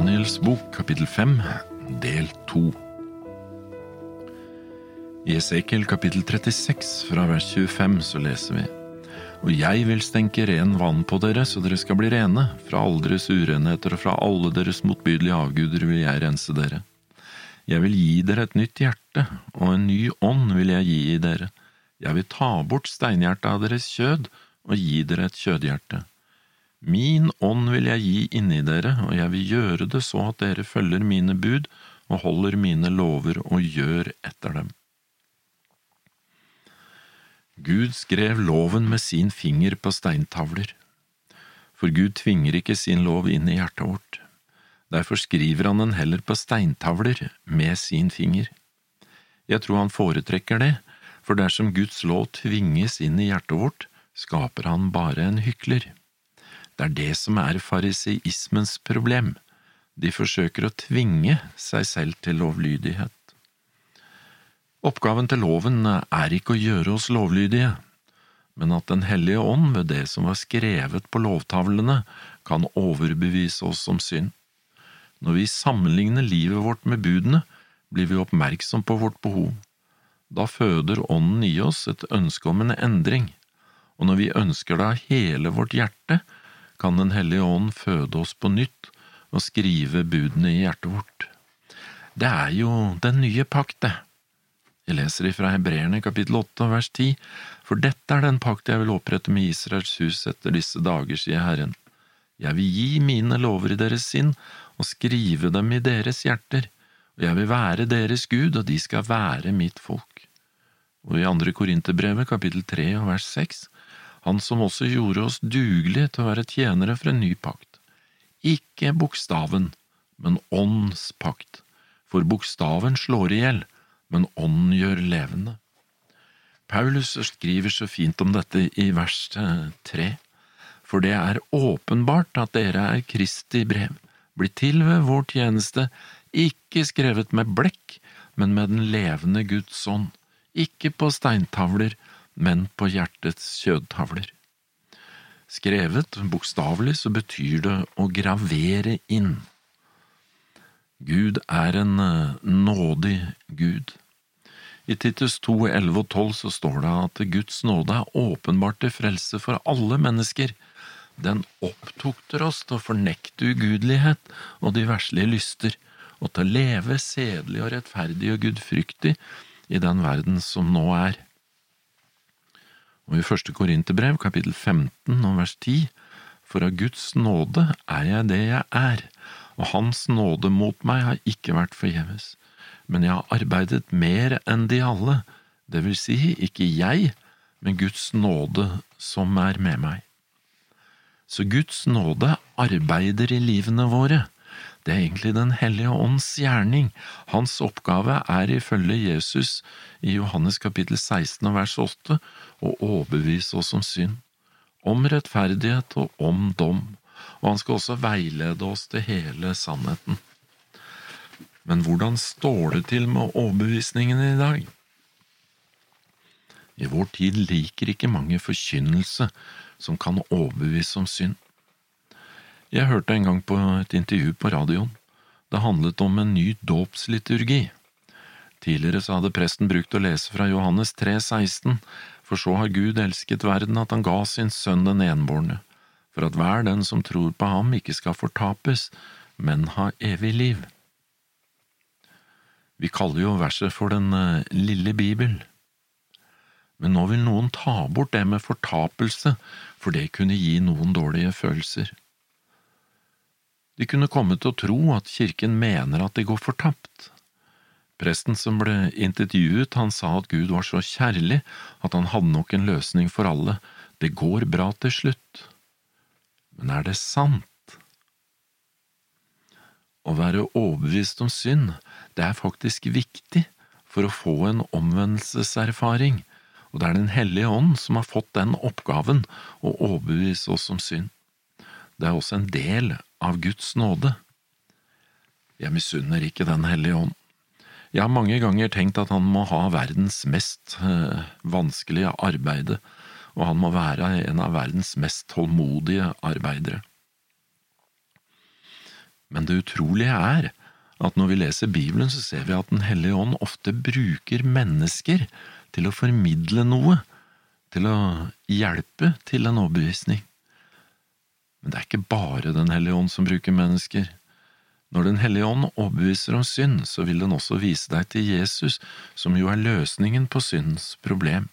Daniels bok, kapittel 5, del 2. I Esekiel kapittel 36, fra vers 25, så leser vi Og jeg vil stenke ren vann på dere, så dere skal bli rene. Fra alle deres urenheter og fra alle deres motbydelige avguder vil jeg rense dere. Jeg vil gi dere et nytt hjerte, og en ny ånd vil jeg gi i dere. Jeg vil ta bort steinhjertet av deres kjød og gi dere et kjødhjerte. Min ånd vil jeg gi inni dere, og jeg vil gjøre det så at dere følger mine bud og holder mine lover og gjør etter dem. Gud skrev loven med sin finger på steintavler, for Gud tvinger ikke sin lov inn i hjertet vårt. Derfor skriver han den heller på steintavler med sin finger. Jeg tror han foretrekker det, for dersom Guds lov tvinges inn i hjertet vårt, skaper han bare en hykler. Det er det som er fariseismens problem. De forsøker å tvinge seg selv til lovlydighet. Oppgaven til loven er ikke å gjøre oss lovlydige, men at Den hellige ånd ved det som var skrevet på lovtavlene, kan overbevise oss om synd. Når vi sammenligner livet vårt med budene, blir vi oppmerksom på vårt behov. Da føder Ånden i oss et ønske om en endring, og når vi ønsker det av hele vårt hjerte, kan Den hellige ånd føde oss på nytt og skrive budene i hjertet vårt. Det er jo den nye pakt, det. Jeg leser ifra Hebreerne kapittel 8 vers 10, for dette er den pakt jeg vil opprette med Israels hus etter disse dager, sier Herren. Jeg vil gi mine lover i deres sinn og skrive dem i deres hjerter, og jeg vil være deres Gud, og de skal være mitt folk. Og i andre Korinterbrevet kapittel 3 og vers 6 han som også gjorde oss dugelige til å være tjenere for en ny pakt. Ikke bokstaven, men ånds pakt, for bokstaven slår i hjel, men ånden gjør levende. Paulus skriver så fint om dette i vers tre, for det er åpenbart at dere er Kristi brev, blitt til ved vår tjeneste, ikke skrevet med blekk, men med den levende Guds ånd, ikke på steintavler, men på hjertets kjødtavler. Skrevet bokstavelig så betyr det å gravere inn. Gud er en eh, nådig Gud. I Titus 2, 11 og 12 så står det at Guds nåde er åpenbart til frelse for alle mennesker. Den opptukter oss til å fornekte ugudelighet og de verslige lyster, og til å leve sedelig og rettferdig og gudfryktig i den verden som nå er. Og i første Korinterbrev, kapittel 15 og vers 10, for av Guds nåde er jeg det jeg er, og Hans nåde mot meg har ikke vært forgjeves, men jeg har arbeidet mer enn de alle, det vil si ikke jeg, men Guds nåde som er med meg. Så Guds nåde arbeider i livene våre. Det er egentlig Den hellige ånds gjerning. Hans oppgave er ifølge Jesus i Johannes kapittel 16 vers 8 å overbevise oss om synd, om rettferdighet og om dom, og han skal også veilede oss til hele sannheten. Men hvordan står det til med overbevisningen i dag? I vår tid liker ikke mange forkynnelse som kan overbevise om synd. Jeg hørte en gang på et intervju på radioen. Det handlet om en ny dåpsliturgi. Tidligere så hadde presten brukt å lese fra Johannes 3, 16, for så har Gud elsket verden at han ga sin sønn den enbårne, for at hver den som tror på ham ikke skal fortapes, men ha evig liv. Vi kaller jo verset for Den eh, lille bibel. Men nå vil noen ta bort det med fortapelse, for det kunne gi noen dårlige følelser. De kunne komme til å tro at kirken mener at de går fortapt, Presten som ble intervjuet, han sa at Gud var så kjærlig at han hadde nok en løsning for alle, det går bra til slutt. Men er det sant? Å være overbevist om synd, det er faktisk viktig for å få en omvendelseserfaring, og det er Den hellige ånd som har fått den oppgaven å overbevise oss om synd. Det er også en del av Guds nåde. Jeg misunner ikke Den hellige ånd. Jeg har mange ganger tenkt at han må ha verdens mest øh, vanskelige arbeide, og han må være en av verdens mest tålmodige arbeidere. Men det utrolige er at når vi leser Bibelen, så ser vi at Den hellige ånd ofte bruker mennesker til å formidle noe, til å hjelpe til en overbevisning. Men det er ikke bare Den hellige ånd som bruker mennesker. Når Den hellige ånd overbeviser om synd, så vil den også vise deg til Jesus, som jo er løsningen på syndens problem.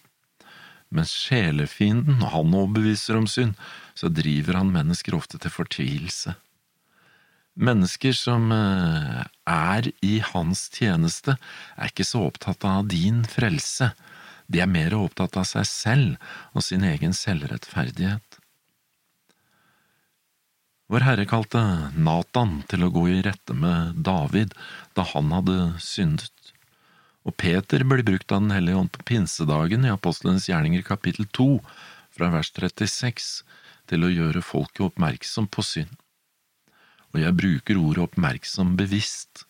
Mens sjelefienden, han overbeviser om synd, så driver han mennesker ofte til fortvilelse. Mennesker som eh, er i hans tjeneste, er ikke så opptatt av din frelse, de er mer opptatt av seg selv og sin egen selvrettferdighet. Vår Herre kalte Natan til å gå i rette med David da han hadde syndet. Og Peter ble brukt av Den hellige ånd på pinsedagen i Apostlenes gjerninger kapittel 2, fra vers 36, til å gjøre folket oppmerksom på synd. Og jeg bruker ordet oppmerksom bevisst,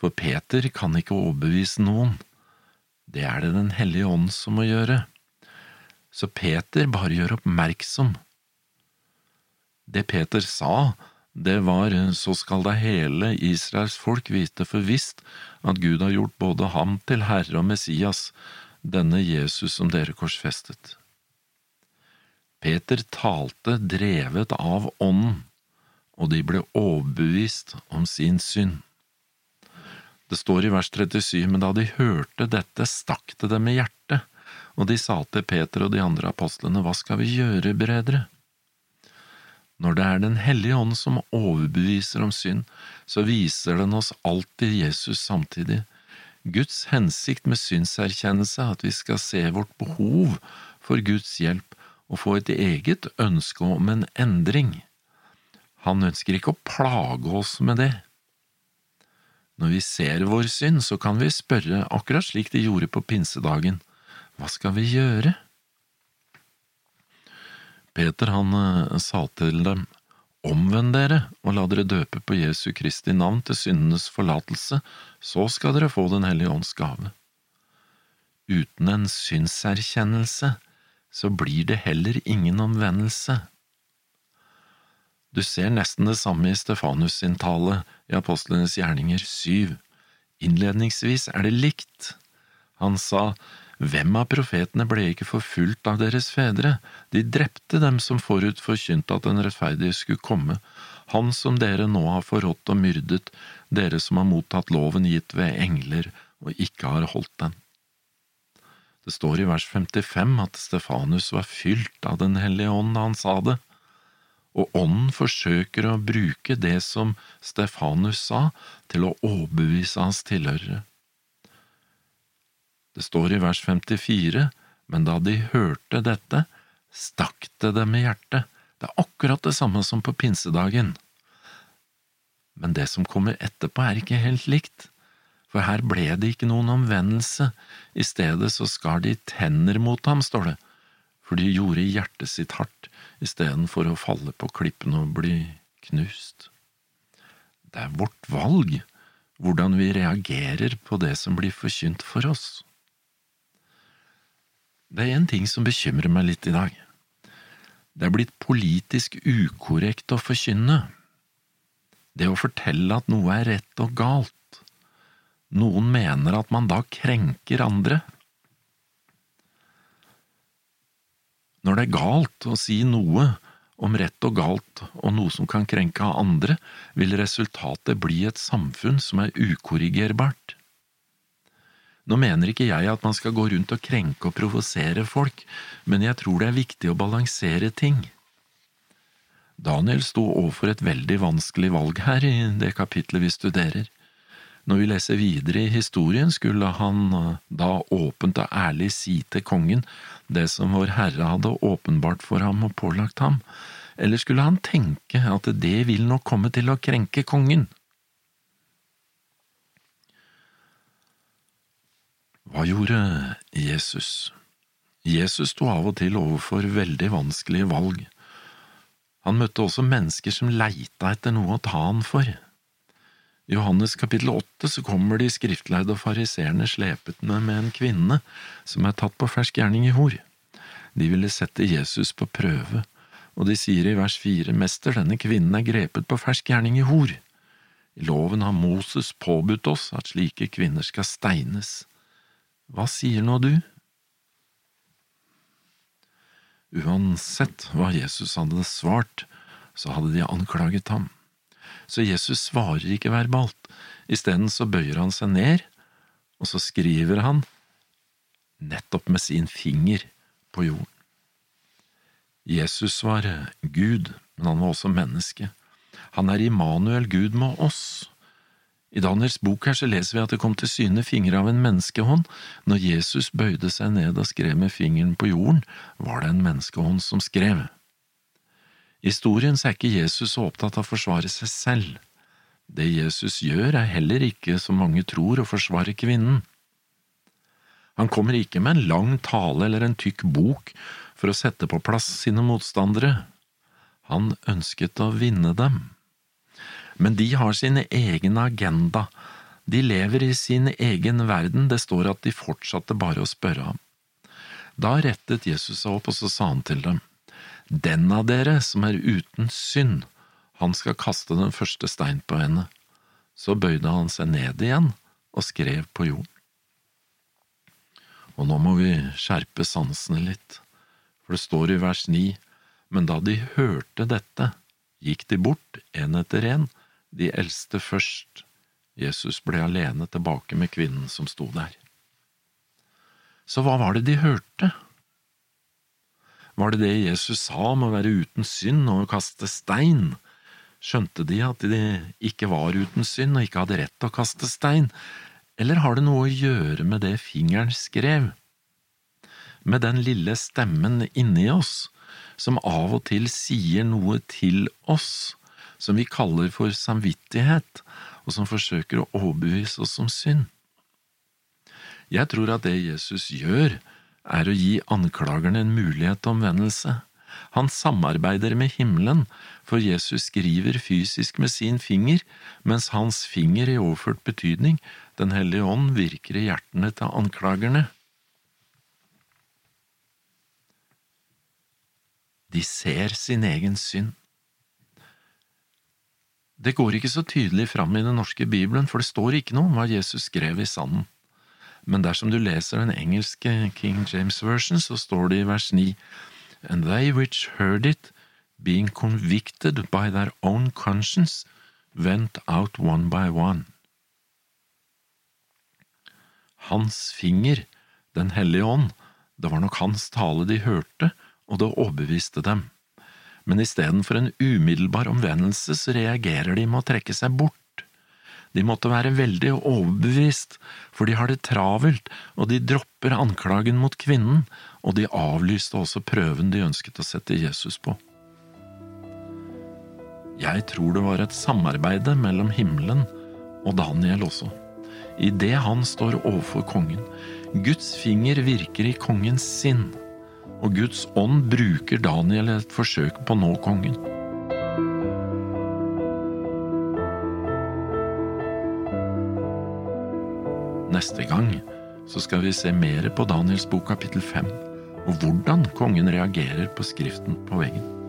for Peter kan ikke overbevise noen. Det er det Den hellige ånd som må gjøre. Så Peter bare gjør oppmerksom det Peter sa, det var så skal da hele Israels folk vite for visst at Gud har gjort både ham til Herre og Messias, denne Jesus som dere korsfestet. Peter talte drevet av Ånden, og de ble overbevist om sin synd. Det står i vers 37, men da de hørte dette, stakk det dem i hjertet, og de sa til Peter og de andre apostlene, Hva skal vi gjøre, bredere? Når det er Den hellige ånd som overbeviser om synd, så viser den oss alltid Jesus samtidig. Guds hensikt med syndserkjennelse er at vi skal se vårt behov for Guds hjelp og få et eget ønske om en endring. Han ønsker ikke å plage oss med det. Når vi ser vår synd, så kan vi spørre, akkurat slik de gjorde på pinsedagen, hva skal vi gjøre? Peter han eh, sa til dem, Omvend dere og la dere døpe på Jesu Kristi navn til syndenes forlatelse, så skal dere få Den hellige ånds gave. Uten en synserkjennelse så blir det heller ingen omvendelse. Du ser nesten det samme i Stefanus sin tale i Apostlenes gjerninger syv. Innledningsvis er det likt. Han sa, hvem av profetene ble ikke forfulgt av deres fedre? De drepte dem som forut forkynte at den rettferdige skulle komme, han som dere nå har forrådt og myrdet, dere som har mottatt loven gitt ved engler og ikke har holdt den. Det står i vers 55 at Stefanus var fylt av Den hellige ånd da han sa det, og ånden forsøker å bruke det som Stefanus sa, til å overbevise hans tilhørere. Det står i vers 54, men da de hørte dette, stakk det dem i hjertet. Det er akkurat det samme som på pinsedagen. Men det som kommer etterpå, er ikke helt likt, for her ble det ikke noen omvendelse, i stedet så skar de tenner mot ham, står det, for de gjorde hjertet sitt hardt istedenfor å falle på klippene og bli knust. Det er vårt valg hvordan vi reagerer på det som blir forkynt for oss. Det er en ting som bekymrer meg litt i dag. Det er blitt politisk ukorrekt å forkynne. Det å fortelle at noe er rett og galt. Noen mener at man da krenker andre. Når det er galt å si noe om rett og galt og noe som kan krenke andre, vil resultatet bli et samfunn som er ukorrigerbart. Nå mener ikke jeg at man skal gå rundt og krenke og provosere folk, men jeg tror det er viktig å balansere ting. Daniel sto overfor et veldig vanskelig valg her i det kapitlet vi studerer. Når vi leser videre i historien, skulle han eh, da åpent og ærlig si til kongen det som Vår Herre hadde åpenbart for ham og pålagt ham, eller skulle han tenke at det vil nok komme til å krenke kongen? Hva gjorde Jesus? Jesus sto av og til overfor veldig vanskelige valg. Han møtte også mennesker som leita etter noe å ta han for. I Johannes kapittel åtte så kommer de skriftlærde og fariseerne slepende med en kvinne som er tatt på fersk gjerning i hor. De ville sette Jesus på prøve, og de sier i vers fire, Mester, denne kvinnen er grepet på fersk gjerning i hor. I loven har Moses påbudt oss at slike kvinner skal steines. Hva sier nå du? Uansett hva Jesus hadde svart, så hadde de anklaget ham. Så Jesus svarer ikke verbalt, isteden så bøyer han seg ned, og så skriver han nettopp med sin finger på jorden. Jesus var Gud, men han var også menneske. Han er Immanuel, Gud med oss. I Daniels bok her så leser vi at det kom til syne fingre av en menneskehånd. Når Jesus bøyde seg ned og skrev med fingeren på jorden, var det en menneskehånd som skrev. I historien så er ikke Jesus så opptatt av å forsvare seg selv. Det Jesus gjør, er heller ikke, som mange tror, å forsvare kvinnen. Han kommer ikke med en lang tale eller en tykk bok for å sette på plass sine motstandere. Han ønsket å vinne dem. Men de har sin egen agenda, de lever i sin egen verden, det står at de fortsatte bare å spørre ham. Da rettet Jesus seg opp, og så sa han til dem, Den av dere som er uten synd, han skal kaste den første stein på henne. Så bøyde han seg ned igjen og skrev på jorden. Og nå må vi skjerpe sansene litt, for det står i vers ni, men da de hørte dette, gikk de bort, en etter en, de eldste først. Jesus ble alene tilbake med kvinnen som sto der. Så hva var det de hørte? Var det det Jesus sa om å være uten synd og å kaste stein? Skjønte de at de ikke var uten synd og ikke hadde rett til å kaste stein, eller har det noe å gjøre med det fingeren skrev? Med den lille stemmen inni oss, som av og til sier noe til oss, som vi kaller for samvittighet, og som forsøker å overbevise oss om synd. Jeg tror at det Jesus gjør, er å gi anklagerne en mulighet til omvendelse. Han samarbeider med himmelen, for Jesus skriver fysisk med sin finger, mens hans finger i overført betydning, Den hellige ånd, virker i hjertene til anklagerne. De ser sin egen synd. Det går ikke så tydelig fram i den norske bibelen, for det står ikke noe om hva Jesus skrev i sanden. Men dersom du leser den engelske King James version, så står det i vers 9 And they which heard it, being convicted by their own conscience, went out one by one. Hans finger, Den hellige ånd, det var nok hans tale de hørte, og det overbeviste dem. Men istedenfor en umiddelbar omvendelse så reagerer de med å trekke seg bort. De måtte være veldig overbevist, for de har det travelt, og de dropper anklagen mot kvinnen, og de avlyste også prøven de ønsket å sette Jesus på. Jeg tror det var et samarbeide mellom himmelen og Daniel også, idet han står overfor kongen. Guds finger virker i kongens sinn, og Guds ånd bruker Daniel i et forsøk på å nå kongen. Neste gang så skal vi se mer på Daniels bok kapittel 5, og hvordan kongen reagerer på skriften på veggen.